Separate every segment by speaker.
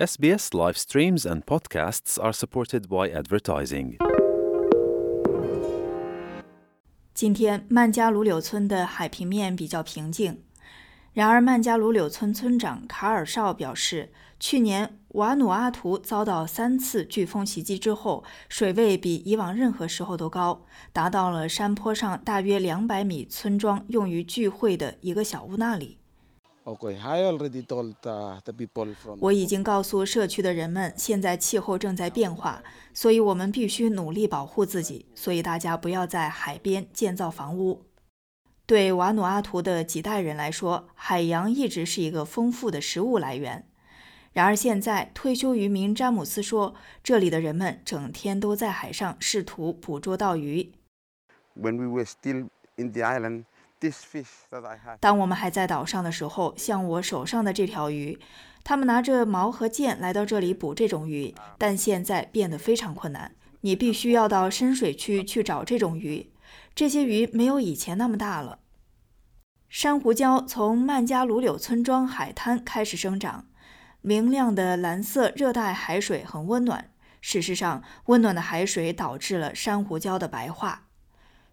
Speaker 1: SBS live streams and podcasts are supported by advertising.
Speaker 2: 今天曼加鲁柳村的海平面比较平静。然而，曼加鲁柳村村长卡尔绍表示，去年瓦努阿图遭到三次飓风袭击之后，水位比以往任何时候都高，达到了山坡上大约两百米村庄用于聚会的一个小屋那里。我已经告诉社区的人们，现在气候正在变化，所以我们必须努力保护自己。所以大家不要在海边建造房屋。对瓦努阿图的几代人来说，海洋一直是一个丰富的食物来源。然而现在，退休渔民詹姆斯说，这里的人们整天都在海上试图捕捉到鱼。当我们还在岛上的时候，像我手上的这条鱼，他们拿着矛和剑来到这里捕这种鱼，但现在变得非常困难。你必须要到深水区去找这种鱼，这些鱼没有以前那么大了。珊瑚礁从曼加鲁柳村庄海滩开始生长，明亮的蓝色热带海水很温暖。事实上，温暖的海水导致了珊瑚礁的白化。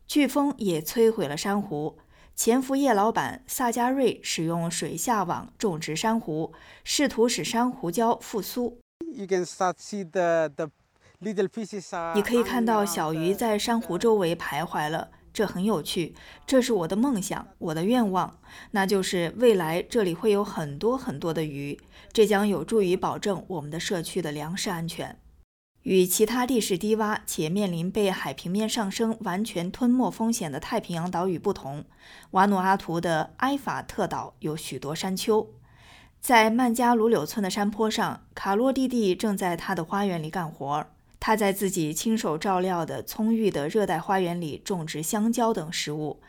Speaker 2: 飓风也摧毁了珊瑚。潜伏叶老板萨加瑞使用水下网种植珊瑚，试图使珊瑚礁复苏。你可以看到小鱼在珊瑚周围徘徊了，这很有趣。这是我的梦想，我的愿望，那就是未来这里会有很多很多的鱼，这将有助于保证我们的社区的粮食安全。与其他地势低洼且面临被海平面上升完全吞没风险的太平洋岛屿不同，瓦努阿图的埃法特岛有许多山丘。在曼加鲁柳村的山坡上，卡洛弟弟正在他的花园里干活。他在自己亲手照料的葱郁的热带花园里种植香蕉等食物。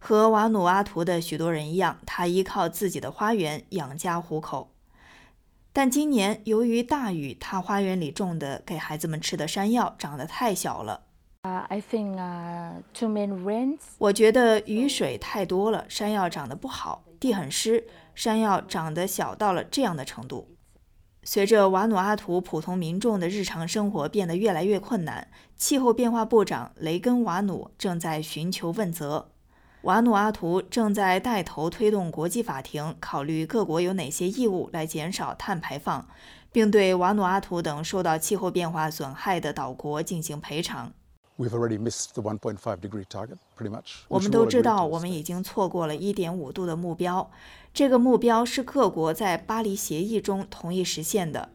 Speaker 2: 和瓦努阿图的许多人一样，他依靠自己的花园养家糊口。但今年由于大雨，他花园里种的给孩子们吃的山药长得太小了。I think too much rain 我觉得雨水太多了，山药长得不好，地很湿，山药长得小到了这样的程度。随着瓦努阿图普通民众的日常生活变得越来越困难，气候变化部长雷根瓦努正在寻求问责。瓦努阿图正在带头推动国际法庭考虑各国有哪些义务来减少碳排放，并对瓦努阿图等受到气候变化损害的岛国进行赔偿。我们都知道，我们已经错过了一点五度的目标。这个目标是各国在巴黎协议中同意实现的。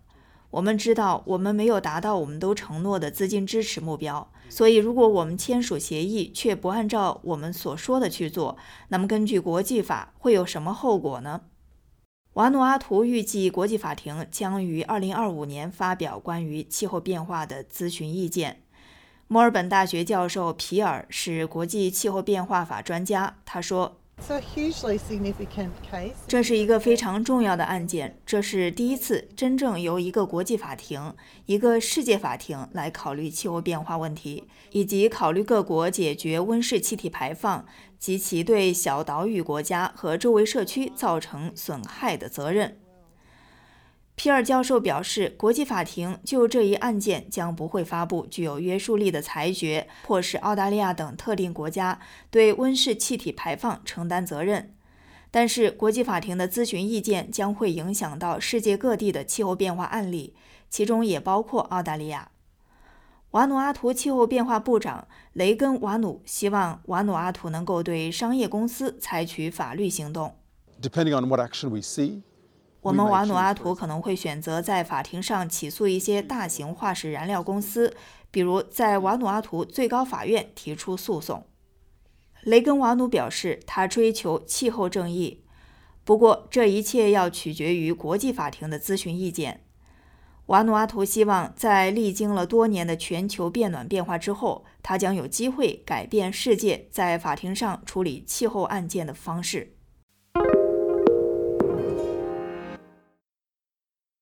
Speaker 2: 我们知道，我们没有达到我们都承诺的资金支持目标。所以，如果我们签署协议却不按照我们所说的去做，那么根据国际法会有什么后果呢？瓦努阿图预计国际法庭将于2025年发表关于气候变化的咨询意见。墨尔本大学教授皮尔是国际气候变化法专家，他说。这是一个非常重要的案件，这是第一次真正由一个国际法庭、一个世界法庭来考虑气候变化问题，以及考虑各国解决温室气体排放及其对小岛屿国家和周围社区造成损害的责任。皮尔教授表示，国际法庭就这一案件将不会发布具有约束力的裁决，迫使澳大利亚等特定国家对温室气体排放承担责任。但是，国际法庭的咨询意见将会影响到世界各地的气候变化案例，其中也包括澳大利亚。瓦努阿图气候变化部长雷根瓦努希望瓦努阿图能够对商业公司采取法律行动。
Speaker 3: Depending on what action we see.
Speaker 2: 我们瓦努阿图可能会选择在法庭上起诉一些大型化石燃料公司，比如在瓦努阿图最高法院提出诉讼。雷根瓦努表示，他追求气候正义，不过这一切要取决于国际法庭的咨询意见。瓦努阿图希望在历经了多年的全球变暖变化之后，他将有机会改变世界在法庭上处理气候案件的方式。